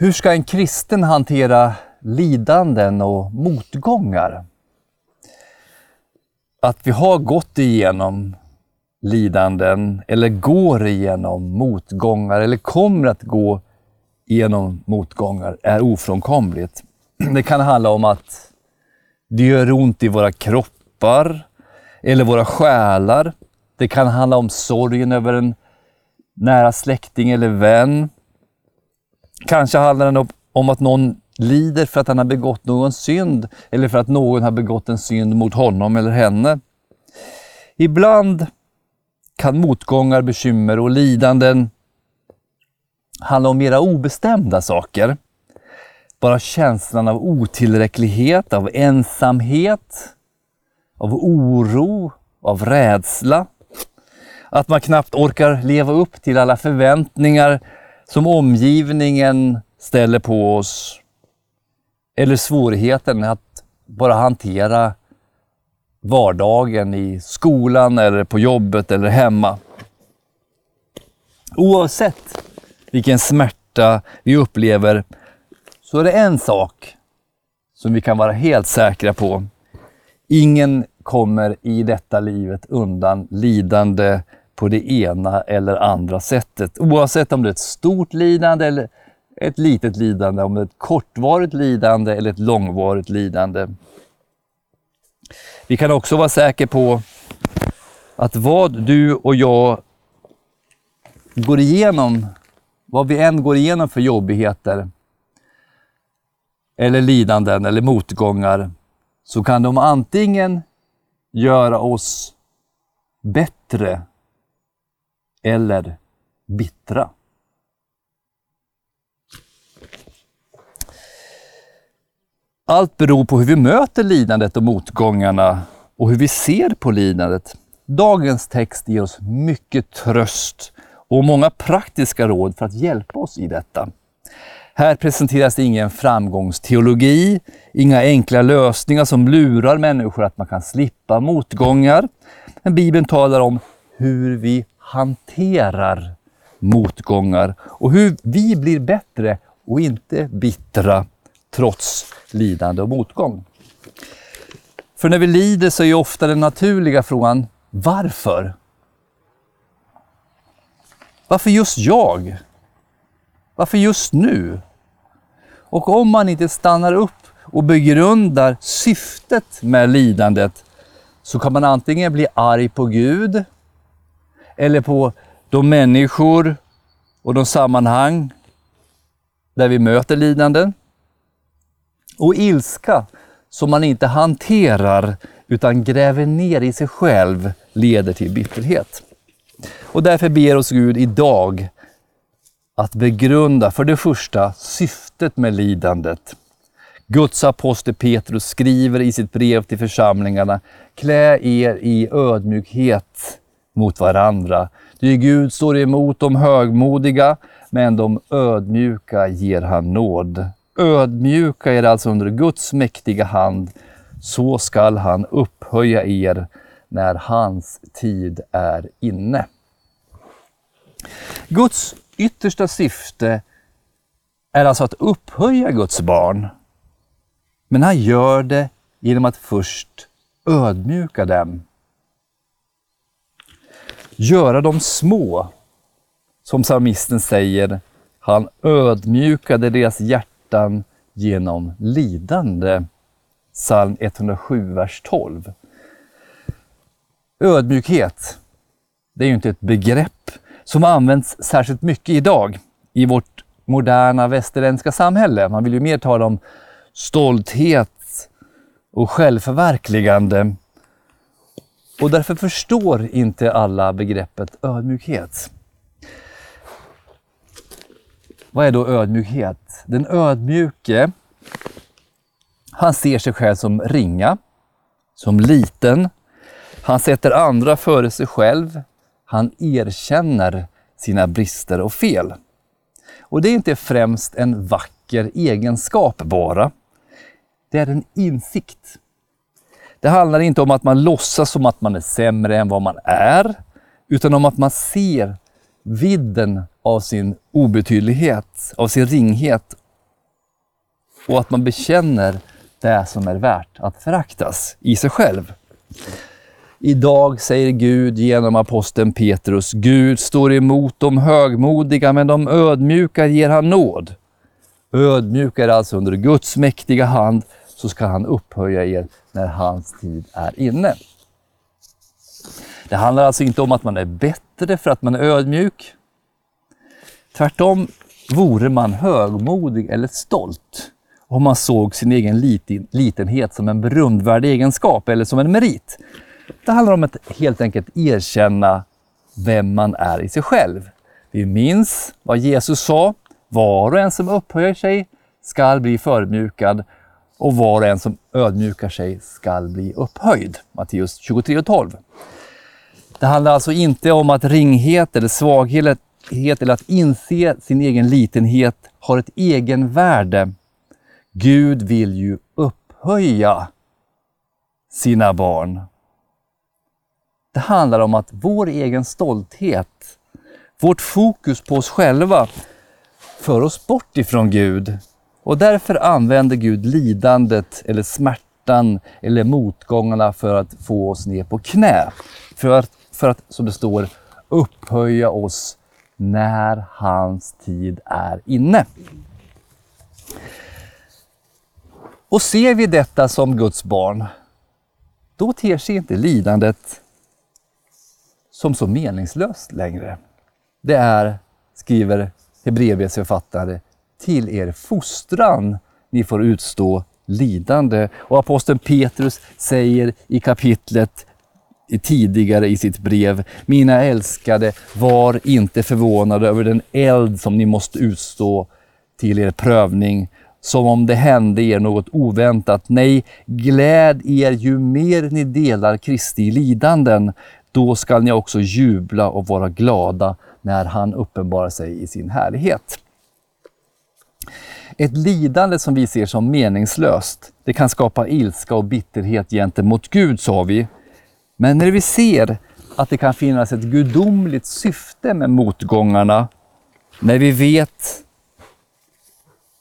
Hur ska en kristen hantera lidanden och motgångar? Att vi har gått igenom lidanden eller går igenom motgångar eller kommer att gå igenom motgångar är ofrånkomligt. Det kan handla om att det gör ont i våra kroppar eller våra själar. Det kan handla om sorgen över en nära släkting eller vän. Kanske handlar det om att någon lider för att han har begått någon synd eller för att någon har begått en synd mot honom eller henne. Ibland kan motgångar, bekymmer och lidanden handla om mera obestämda saker. Bara känslan av otillräcklighet, av ensamhet, av oro, av rädsla. Att man knappt orkar leva upp till alla förväntningar som omgivningen ställer på oss. Eller svårigheten att bara hantera vardagen i skolan eller på jobbet eller hemma. Oavsett vilken smärta vi upplever så är det en sak som vi kan vara helt säkra på. Ingen kommer i detta livet undan lidande på det ena eller andra sättet. Oavsett om det är ett stort lidande eller ett litet lidande, om det är ett kortvarigt lidande eller ett långvarigt lidande. Vi kan också vara säkra på att vad du och jag går igenom, vad vi än går igenom för jobbigheter, eller lidanden eller motgångar, så kan de antingen göra oss bättre eller bittra. Allt beror på hur vi möter lidandet och motgångarna och hur vi ser på lidandet. Dagens text ger oss mycket tröst och många praktiska råd för att hjälpa oss i detta. Här presenteras ingen framgångsteologi, inga enkla lösningar som lurar människor att man kan slippa motgångar. Men Bibeln talar om hur vi hanterar motgångar och hur vi blir bättre och inte bittra trots lidande och motgång. För när vi lider så är ofta den naturliga frågan varför? Varför just jag? Varför just nu? Och om man inte stannar upp och begrundar syftet med lidandet så kan man antingen bli arg på Gud eller på de människor och de sammanhang där vi möter lidanden. Och ilska som man inte hanterar utan gräver ner i sig själv leder till bitterhet. Och därför ber oss Gud idag att begrunda för det första syftet med lidandet. Guds apostel Petrus skriver i sitt brev till församlingarna, klä er i ödmjukhet mot varandra. Ty Gud står emot de högmodiga, men de ödmjuka ger han nåd. Ödmjuka er alltså under Guds mäktiga hand, så skall han upphöja er när hans tid är inne. Guds yttersta syfte är alltså att upphöja Guds barn. Men han gör det genom att först ödmjuka dem. Göra dem små. Som psalmisten säger, han ödmjukade deras hjärtan genom lidande. Psalm 107, vers 12. Ödmjukhet, det är ju inte ett begrepp som används särskilt mycket idag i vårt moderna västerländska samhälle. Man vill ju mer tala om stolthet och självförverkligande. Och därför förstår inte alla begreppet ödmjukhet. Vad är då ödmjukhet? Den ödmjuke, han ser sig själv som ringa, som liten. Han sätter andra före sig själv. Han erkänner sina brister och fel. Och det är inte främst en vacker egenskap bara. Det är en insikt. Det handlar inte om att man låtsas som att man är sämre än vad man är, utan om att man ser vidden av sin obetydlighet, av sin ringhet och att man bekänner det som är värt att föraktas i sig själv. Idag säger Gud genom aposteln Petrus, Gud står emot de högmodiga, men de ödmjuka ger han nåd. Ödmjuka är alltså under Guds mäktiga hand, så ska han upphöja er när hans tid är inne. Det handlar alltså inte om att man är bättre för att man är ödmjuk. Tvärtom vore man högmodig eller stolt om man såg sin egen litenhet som en berömdvärd egenskap eller som en merit. Det handlar om att helt enkelt erkänna vem man är i sig själv. Vi minns vad Jesus sa. Var och en som upphöjer sig skall bli förmjukad och var och en som ödmjukar sig skall bli upphöjd. Matteus 23 och 12. Det handlar alltså inte om att ringhet eller svaghet eller att inse sin egen litenhet har ett egenvärde. Gud vill ju upphöja sina barn. Det handlar om att vår egen stolthet, vårt fokus på oss själva, för oss bort ifrån Gud. Och därför använder Gud lidandet eller smärtan eller motgångarna för att få oss ner på knä. För att, för att som det står, upphöja oss när hans tid är inne. Och ser vi detta som Guds barn, då ter sig inte lidandet som så meningslöst längre. Det är, skriver Hebreerbrevets författare, till er fostran ni får utstå lidande. Och aposteln Petrus säger i kapitlet tidigare i sitt brev, mina älskade, var inte förvånade över den eld som ni måste utstå till er prövning, som om det hände er något oväntat. Nej, gläd er ju mer ni delar Kristi lidanden, då skall ni också jubla och vara glada när han uppenbarar sig i sin härlighet. Ett lidande som vi ser som meningslöst, det kan skapa ilska och bitterhet gentemot Gud, sa vi. Men när vi ser att det kan finnas ett gudomligt syfte med motgångarna, när vi vet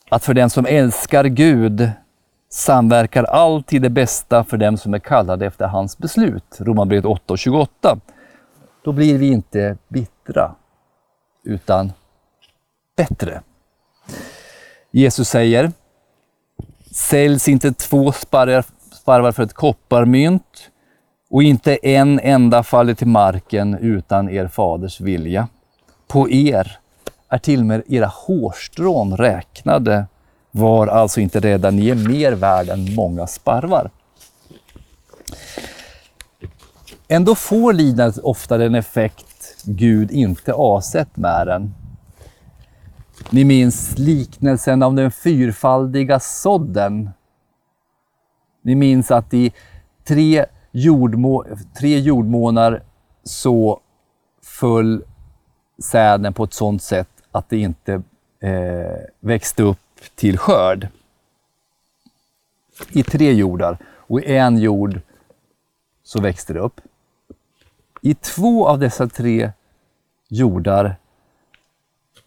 att för den som älskar Gud samverkar alltid det bästa för dem som är kallade efter hans beslut. Romarbrevet 8 och 28. Då blir vi inte bittra, utan bättre. Jesus säger, säljs inte två sparvar för ett kopparmynt och inte en enda faller till marken utan er faders vilja. På er är till och med era hårstrån räknade. Var alltså inte rädda, ni är mer värda än många sparvar. Ändå får lidandet ofta den effekt Gud inte avsett med den. Ni minns liknelsen om den fyrfaldiga sådden. Ni minns att i tre, jordmå tre jordmånar så föll säden på ett sådant sätt att det inte eh, växte upp till skörd. I tre jordar och i en jord så växte det upp. I två av dessa tre jordar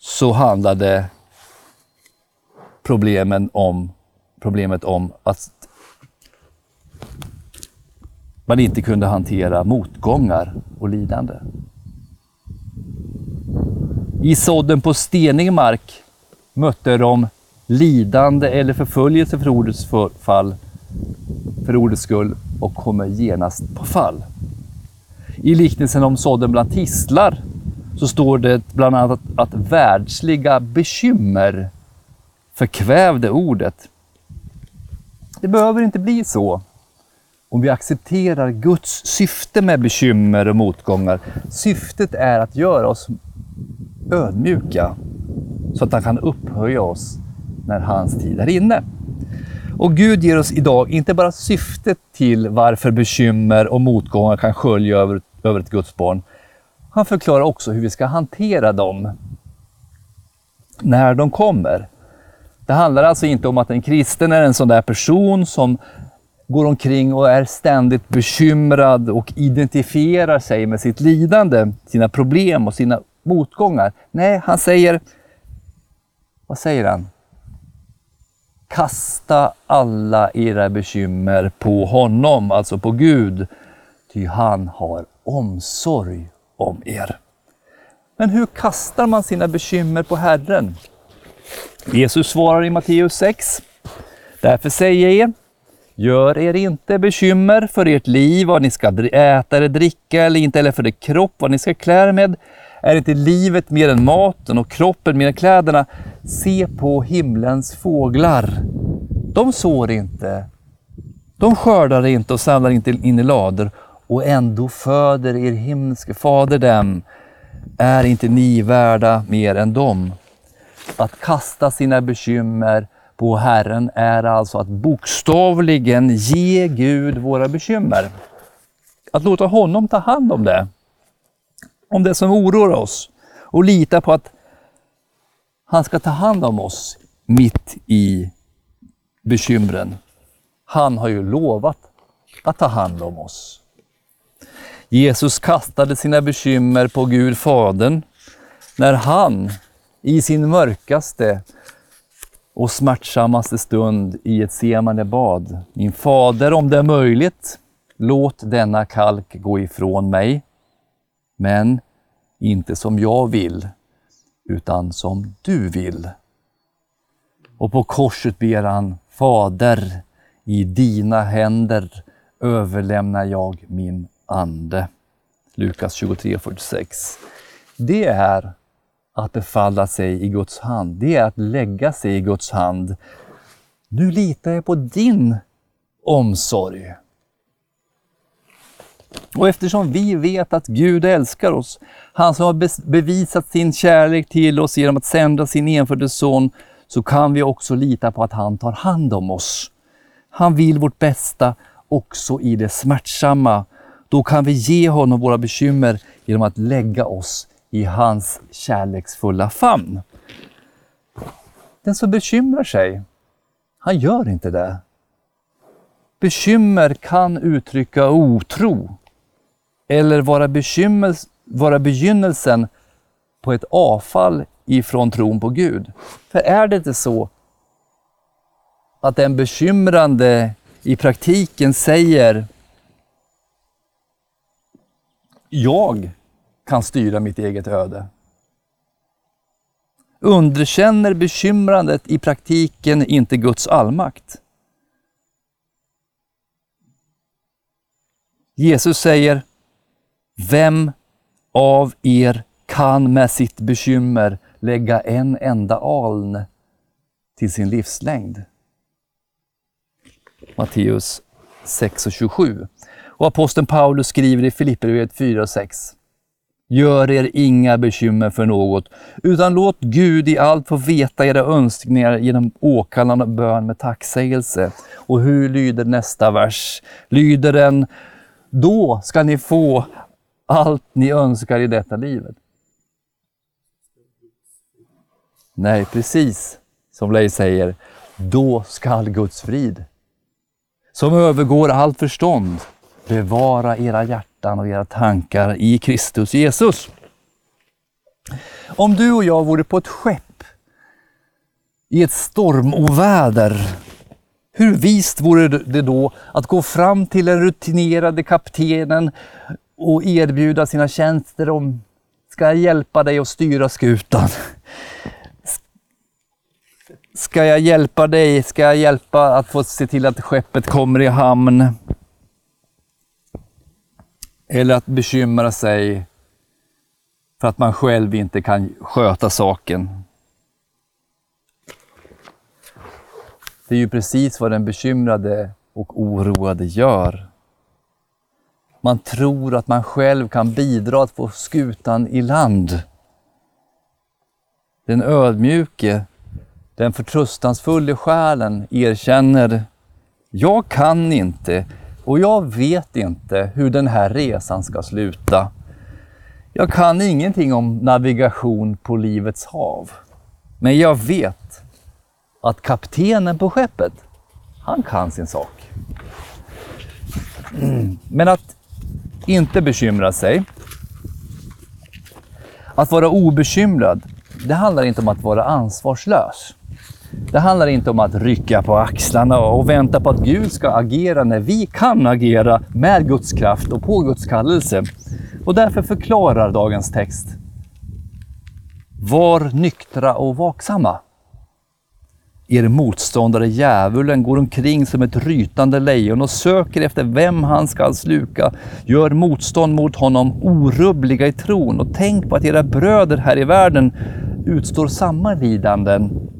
så handlade problemen om, problemet om att man inte kunde hantera motgångar och lidande. I sådden på stenig mark mötte de lidande eller förföljelse för ordets fall, för ordets skull och kommer genast på fall. I liknelsen om sådden bland tistlar så står det bland annat att världsliga bekymmer förkvävde ordet. Det behöver inte bli så om vi accepterar Guds syfte med bekymmer och motgångar. Syftet är att göra oss ödmjuka så att han kan upphöja oss när hans tid är inne. Och Gud ger oss idag inte bara syftet till varför bekymmer och motgångar kan skölja över, över ett Guds barn. Han förklarar också hur vi ska hantera dem när de kommer. Det handlar alltså inte om att en kristen är en sån där person som går omkring och är ständigt bekymrad och identifierar sig med sitt lidande, sina problem och sina motgångar. Nej, han säger, vad säger han? Kasta alla era bekymmer på honom, alltså på Gud, ty han har omsorg om er. Men hur kastar man sina bekymmer på Herren? Jesus svarar i Matteus 6. Därför säger jag er, gör er inte bekymmer för ert liv, vad ni ska äta eller dricka, eller inte eller för er kropp, vad ni ska klä er med. Är inte livet mer än maten och kroppen mer än kläderna? Se på himlens fåglar. De sår inte, de skördar inte och samlar inte in i lador och ändå föder er himmelske fader dem. Är inte ni värda mer än dem? Att kasta sina bekymmer på Herren är alltså att bokstavligen ge Gud våra bekymmer. Att låta honom ta hand om det. Om det som oroar oss och lita på att han ska ta hand om oss mitt i bekymren. Han har ju lovat att ta hand om oss. Jesus kastade sina bekymmer på Gud Fadern när han i sin mörkaste och smärtsammaste stund i ett semande bad. Min fader, om det är möjligt, låt denna kalk gå ifrån mig. Men inte som jag vill, utan som du vill. Och på korset ber han, Fader, i dina händer överlämnar jag min ande. Lukas 23.46. Det är att befalla sig i Guds hand. Det är att lägga sig i Guds hand. Nu litar jag på din omsorg. Och eftersom vi vet att Gud älskar oss, han som har bevisat sin kärlek till oss genom att sända sin enfödde son, så kan vi också lita på att han tar hand om oss. Han vill vårt bästa också i det smärtsamma. Då kan vi ge honom våra bekymmer genom att lägga oss i hans kärleksfulla famn. Den som bekymrar sig, han gör inte det. Bekymmer kan uttrycka otro eller vara, bekymmer, vara begynnelsen på ett avfall ifrån tron på Gud. För är det inte så att den bekymrande i praktiken säger jag kan styra mitt eget öde. Underkänner bekymrandet i praktiken inte Guds allmakt? Jesus säger, vem av er kan med sitt bekymmer lägga en enda aln till sin livslängd? Matteus 6 och 27. Och aposteln Paulus skriver i Filipperbrevet 4 och 6. Gör er inga bekymmer för något, utan låt Gud i allt få veta era önskningar genom åkallan och bön med tacksägelse. Och hur lyder nästa vers? Lyder den, då ska ni få allt ni önskar i detta livet. Nej, precis som Leif säger, då skall Guds frid, som övergår allt förstånd, bevara era hjärtan och era tankar i Kristus Jesus. Om du och jag vore på ett skepp i ett stormoväder, hur vist vore det då att gå fram till den rutinerade kaptenen och erbjuda sina tjänster om Ska jag hjälpa dig att styra skutan? Ska jag hjälpa dig? Ska jag hjälpa att få se till att skeppet kommer i hamn? Eller att bekymra sig för att man själv inte kan sköta saken. Det är ju precis vad den bekymrade och oroade gör. Man tror att man själv kan bidra att få skutan i land. Den ödmjuke, den förtröstansfulla själen erkänner, jag kan inte och jag vet inte hur den här resan ska sluta. Jag kan ingenting om navigation på livets hav. Men jag vet att kaptenen på skeppet, han kan sin sak. Mm. Men att inte bekymra sig. Att vara obekymrad, det handlar inte om att vara ansvarslös. Det handlar inte om att rycka på axlarna och vänta på att Gud ska agera när vi kan agera med Guds kraft och på Guds kallelse. Och därför förklarar dagens text. Var nyktra och vaksamma. Er motståndare djävulen går omkring som ett rytande lejon och söker efter vem han skall sluka. Gör motstånd mot honom orubbliga i tron och tänk på att era bröder här i världen utstår samma lidanden.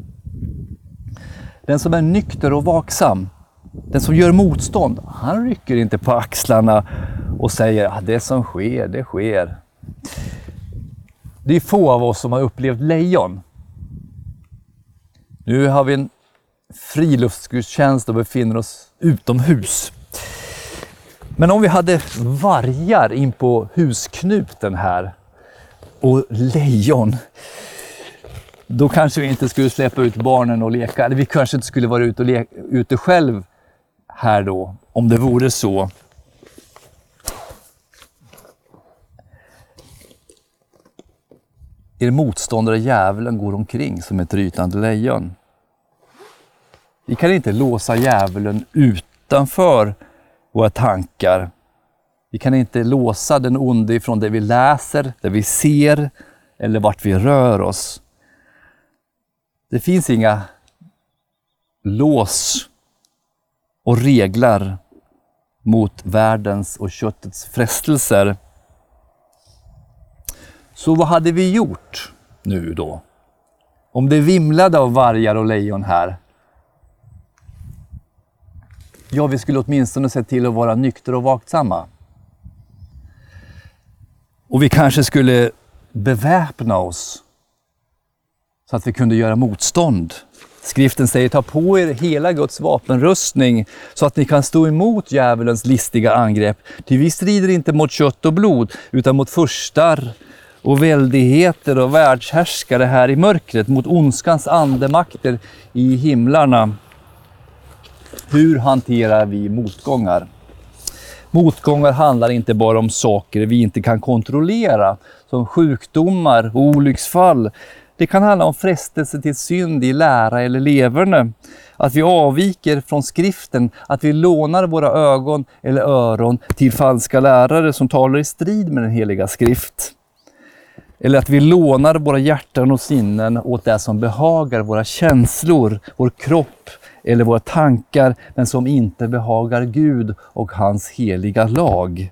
Den som är nykter och vaksam, den som gör motstånd, han rycker inte på axlarna och säger att det som sker, det sker. Det är få av oss som har upplevt lejon. Nu har vi en friluftsgudstjänst och befinner oss utomhus. Men om vi hade vargar in på husknuten här och lejon, då kanske vi inte skulle släppa ut barnen och leka. Eller vi kanske inte skulle vara ute, och leka, ute själv här då, om det vore så. Er motståndare djävulen går omkring som ett rytande lejon. Vi kan inte låsa djävulen utanför våra tankar. Vi kan inte låsa den onde ifrån det vi läser, det vi ser eller vart vi rör oss. Det finns inga lås och regler mot världens och köttets frestelser. Så vad hade vi gjort nu då? Om det vimlade av vargar och lejon här. Ja, vi skulle åtminstone se till att vara nyktra och vaksamma. Och vi kanske skulle beväpna oss så att vi kunde göra motstånd. Skriften säger ta på er hela Guds vapenrustning så att ni kan stå emot djävulens listiga angrepp. Ty vi strider inte mot kött och blod utan mot furstar och väldigheter och världshärskare här i mörkret, mot ondskans andemakter i himlarna. Hur hanterar vi motgångar? Motgångar handlar inte bara om saker vi inte kan kontrollera, som sjukdomar och olycksfall. Det kan handla om frestelse till synd i lära eller leverne. Att vi avviker från skriften, att vi lånar våra ögon eller öron till falska lärare som talar i strid med den heliga skrift. Eller att vi lånar våra hjärtan och sinnen åt det som behagar våra känslor, vår kropp eller våra tankar, men som inte behagar Gud och hans heliga lag.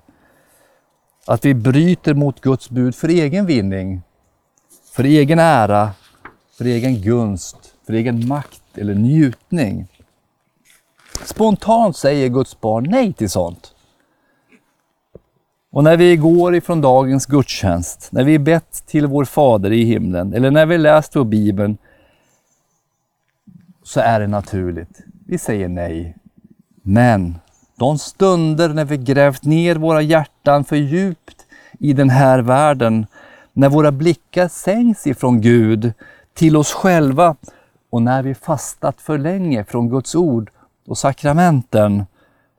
Att vi bryter mot Guds bud för egen vinning, för egen ära, för egen gunst, för egen makt eller njutning. Spontant säger Guds barn nej till sånt. Och när vi går ifrån dagens gudstjänst, när vi bett till vår Fader i himlen eller när vi läst vår Bibeln, så är det naturligt. Vi säger nej. Men de stunder när vi grävt ner våra hjärtan för djupt i den här världen, när våra blickar sänks ifrån Gud till oss själva och när vi fastat för länge från Guds ord och sakramenten,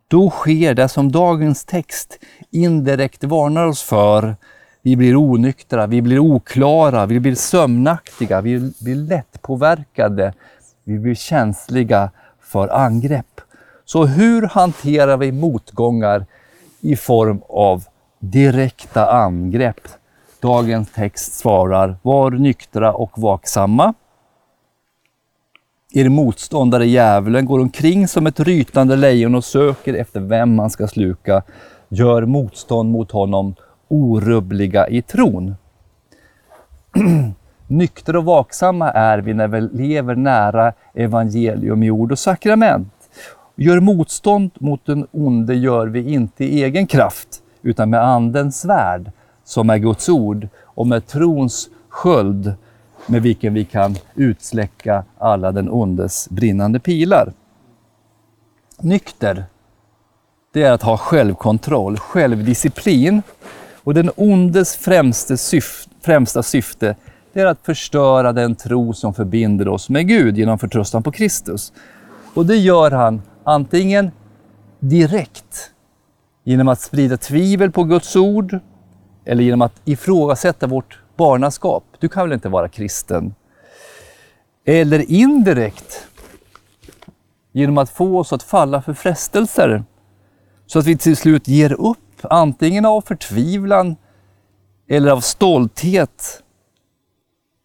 då sker det som dagens text indirekt varnar oss för. Vi blir onyktra, vi blir oklara, vi blir sömnaktiga, vi blir lättpåverkade, vi blir känsliga för angrepp. Så hur hanterar vi motgångar i form av direkta angrepp? Dagens text svarar, var nyktra och vaksamma. Er motståndare djävulen går omkring som ett rytande lejon och söker efter vem man ska sluka. Gör motstånd mot honom orubbliga i tron. Nyktra och vaksamma är vi när vi lever nära evangelium i ord och sakrament. Gör motstånd mot den onde gör vi inte i egen kraft, utan med Andens svärd, som är Guds ord, och med trons sköld, med vilken vi kan utsläcka alla den ondes brinnande pilar. Nykter, det är att ha självkontroll, självdisciplin. Och den ondes främsta syfte, främsta syfte det är att förstöra den tro som förbinder oss med Gud genom förtröstan på Kristus. Och det gör han antingen direkt genom att sprida tvivel på Guds ord eller genom att ifrågasätta vårt barnaskap. Du kan väl inte vara kristen? Eller indirekt genom att få oss att falla för frestelser så att vi till slut ger upp, antingen av förtvivlan eller av stolthet.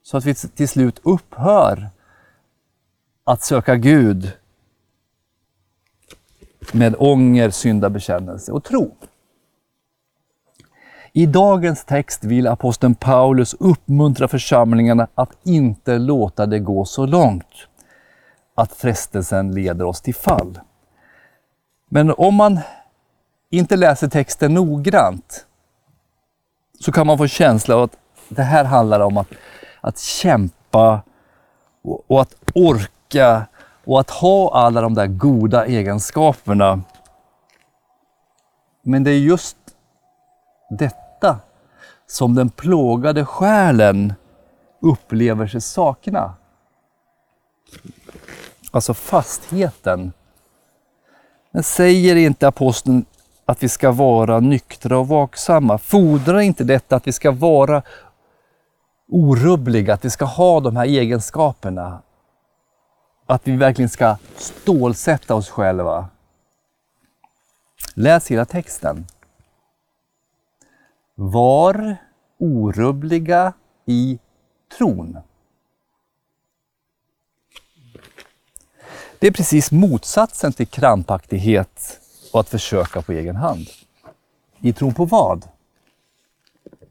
Så att vi till slut upphör att söka Gud med ånger, syndabekännelse och tro. I dagens text vill aposteln Paulus uppmuntra församlingarna att inte låta det gå så långt att frestelsen leder oss till fall. Men om man inte läser texten noggrant så kan man få känsla av att det här handlar om att, att kämpa och, och att orka och att ha alla de där goda egenskaperna. Men det är just detta som den plågade själen upplever sig sakna. Alltså fastheten. Men säger inte aposteln att vi ska vara nyktra och vaksamma? Fordrar inte detta att vi ska vara orubbliga, att vi ska ha de här egenskaperna? Att vi verkligen ska stålsätta oss själva? Läs hela texten. Var orubbliga i tron. Det är precis motsatsen till krampaktighet och att försöka på egen hand. I tron på vad?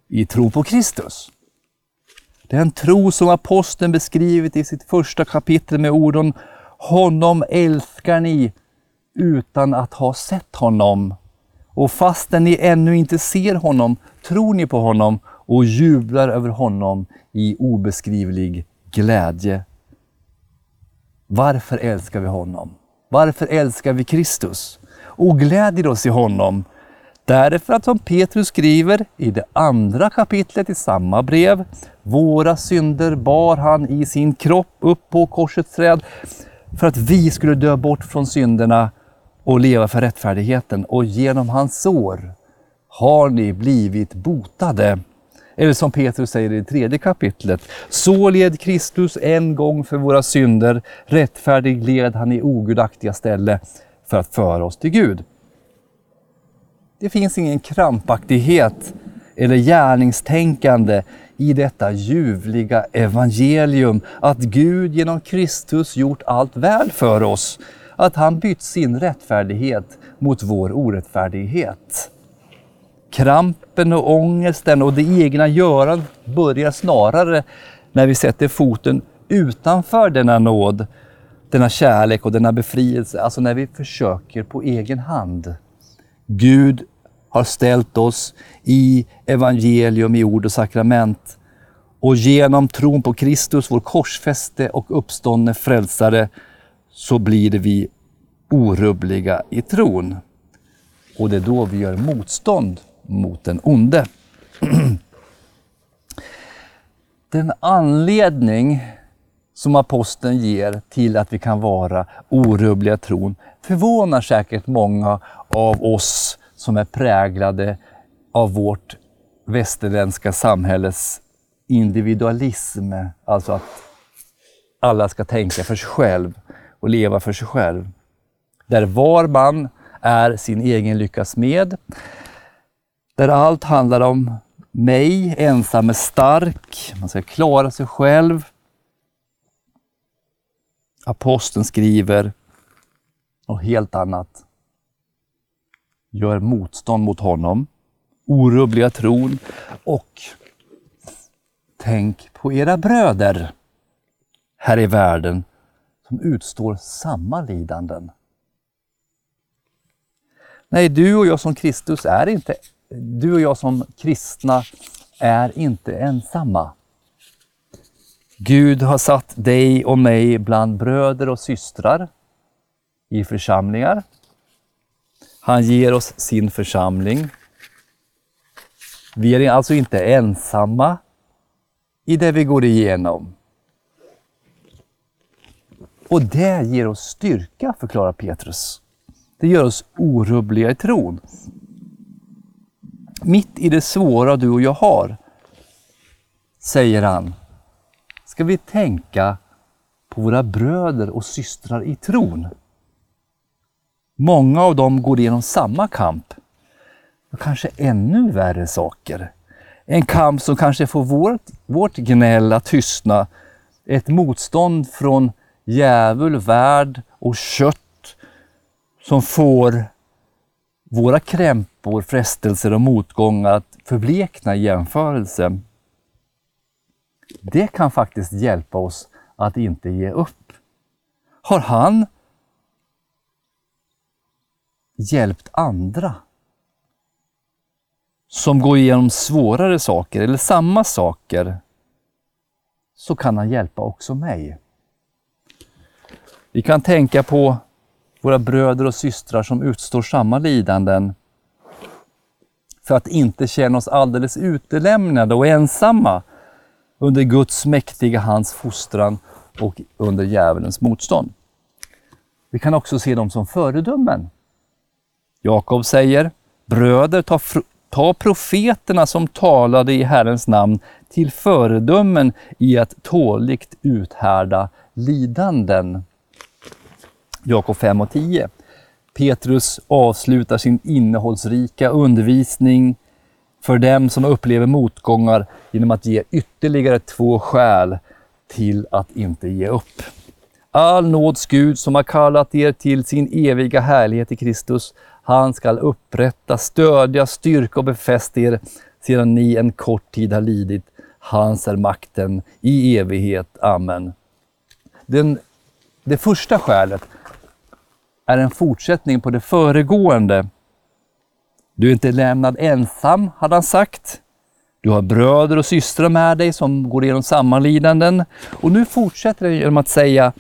I tron på Kristus. Den tro som aposteln beskrivit i sitt första kapitel med orden Honom älskar ni utan att ha sett honom. Och fastän ni ännu inte ser honom tror ni på honom och jublar över honom i obeskrivlig glädje. Varför älskar vi honom? Varför älskar vi Kristus och glädjer oss i honom? Därför att som Petrus skriver i det andra kapitlet i samma brev, våra synder bar han i sin kropp upp på korsets träd för att vi skulle dö bort från synderna och leva för rättfärdigheten. Och genom hans sår har ni blivit botade. Eller som Petrus säger i det tredje kapitlet. Så led Kristus en gång för våra synder, rättfärdig led han i ogudaktiga ställe för att föra oss till Gud. Det finns ingen krampaktighet eller gärningstänkande i detta ljuvliga evangelium att Gud genom Kristus gjort allt väl för oss, att han bytt sin rättfärdighet mot vår orättfärdighet. Krampen och ångesten och det egna görandet börjar snarare när vi sätter foten utanför denna nåd, denna kärlek och denna befrielse, alltså när vi försöker på egen hand. Gud har ställt oss i evangelium, i ord och sakrament. Och genom tron på Kristus, vår korsfäste och uppståndne frälsare, så blir vi orubbliga i tron. Och det är då vi gör motstånd mot den onde. Den anledning som aposteln ger till att vi kan vara orubbliga tron förvånar säkert många av oss som är präglade av vårt västerländska samhälles individualism. Alltså att alla ska tänka för sig själv och leva för sig själv. Där var man är sin egen lyckas med. Där allt handlar om mig, ensam är stark, man ska klara sig själv. Aposteln skriver något helt annat. Gör motstånd mot honom, orubbliga tron och tänk på era bröder här i världen som utstår samma lidanden. Nej, du och jag som Kristus är inte du och jag som kristna är inte ensamma. Gud har satt dig och mig bland bröder och systrar i församlingar. Han ger oss sin församling. Vi är alltså inte ensamma i det vi går igenom. Och det ger oss styrka, förklarar Petrus. Det gör oss orubbliga i tron mitt i det svåra du och jag har, säger han, ska vi tänka på våra bröder och systrar i tron. Många av dem går igenom samma kamp. Och kanske ännu värre saker. En kamp som kanske får vårt, vårt gnäll att tystna. Ett motstånd från djävul, värld och kött som får våra krämpor, frestelser och motgångar att förblekna i jämförelse. Det kan faktiskt hjälpa oss att inte ge upp. Har han hjälpt andra som går igenom svårare saker eller samma saker så kan han hjälpa också mig. Vi kan tänka på våra bröder och systrar som utstår samma lidanden för att inte känna oss alldeles utelämnade och ensamma under Guds mäktiga hands fostran och under djävulens motstånd. Vi kan också se dem som föredömen. Jakob säger, bröder, ta, ta profeterna som talade i Herrens namn till föredömen i att tåligt uthärda lidanden. Jakob 5 och 10. Petrus avslutar sin innehållsrika undervisning för dem som upplever motgångar genom att ge ytterligare två skäl till att inte ge upp. All nåds Gud som har kallat er till sin eviga härlighet i Kristus, han skall upprätta, stödja, styrka och befästa er sedan ni en kort tid har lidit. Hans är makten i evighet. Amen. Den, det första skälet är en fortsättning på det föregående. Du är inte lämnad ensam, hade han sagt. Du har bröder och systrar med dig som går igenom samma lidanden. Och nu fortsätter det genom att säga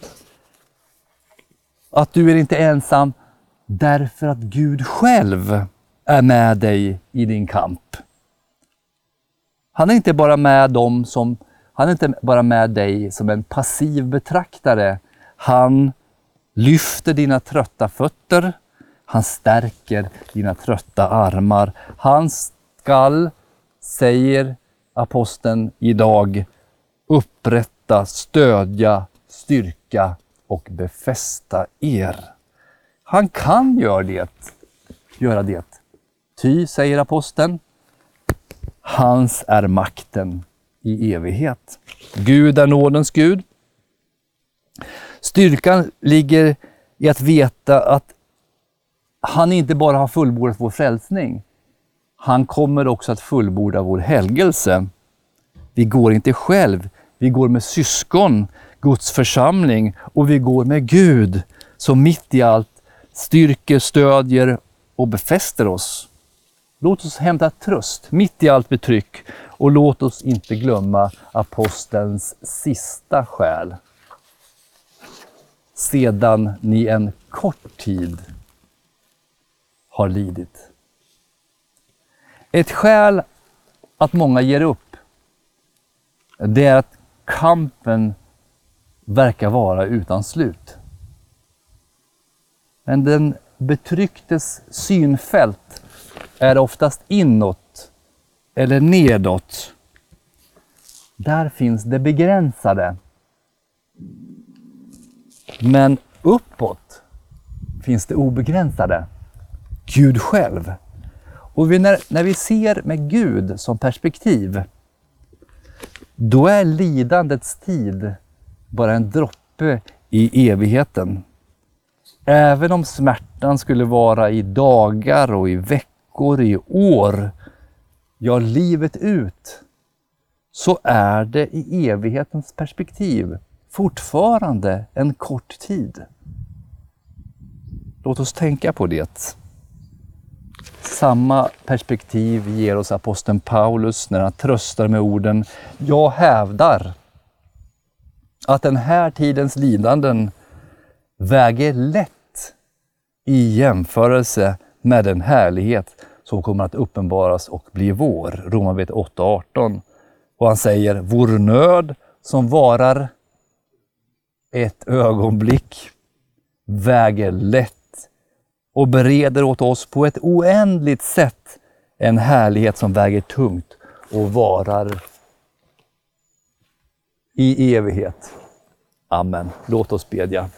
att du är inte ensam därför att Gud själv är med dig i din kamp. Han är inte bara med dem som, han är inte bara med dig som en passiv betraktare. Han lyfter dina trötta fötter. Han stärker dina trötta armar. Han skall, säger aposteln idag, upprätta, stödja, styrka och befästa er. Han kan göra det. Göra det. Ty, säger aposteln, hans är makten i evighet. Gud är nådens Gud. Styrkan ligger i att veta att han inte bara har fullbordat vår frälsning. Han kommer också att fullborda vår helgelse. Vi går inte själv, vi går med syskon, Guds församling och vi går med Gud som mitt i allt styrker, stödjer och befäster oss. Låt oss hämta tröst mitt i allt betryck och låt oss inte glömma apostelns sista skäl. Sedan ni en kort tid har lidit. Ett skäl att många ger upp, det är att kampen verkar vara utan slut. Men den betrycktes synfält är oftast inåt eller nedåt. Där finns det begränsade. Men uppåt finns det obegränsade. Gud själv. Och vi, när, när vi ser med Gud som perspektiv, då är lidandets tid bara en droppe i evigheten. Även om smärtan skulle vara i dagar och i veckor, i år, ja, livet ut, så är det i evighetens perspektiv fortfarande en kort tid. Låt oss tänka på det. Samma perspektiv ger oss aposteln Paulus när han tröstar med orden Jag hävdar att den här tidens lidanden väger lätt i jämförelse med den härlighet som kommer att uppenbaras och bli vår. Romarbrevet 8.18. Och han säger, vår nöd som varar ett ögonblick väger lätt och bereder åt oss på ett oändligt sätt en härlighet som väger tungt och varar i evighet. Amen. Låt oss bedja.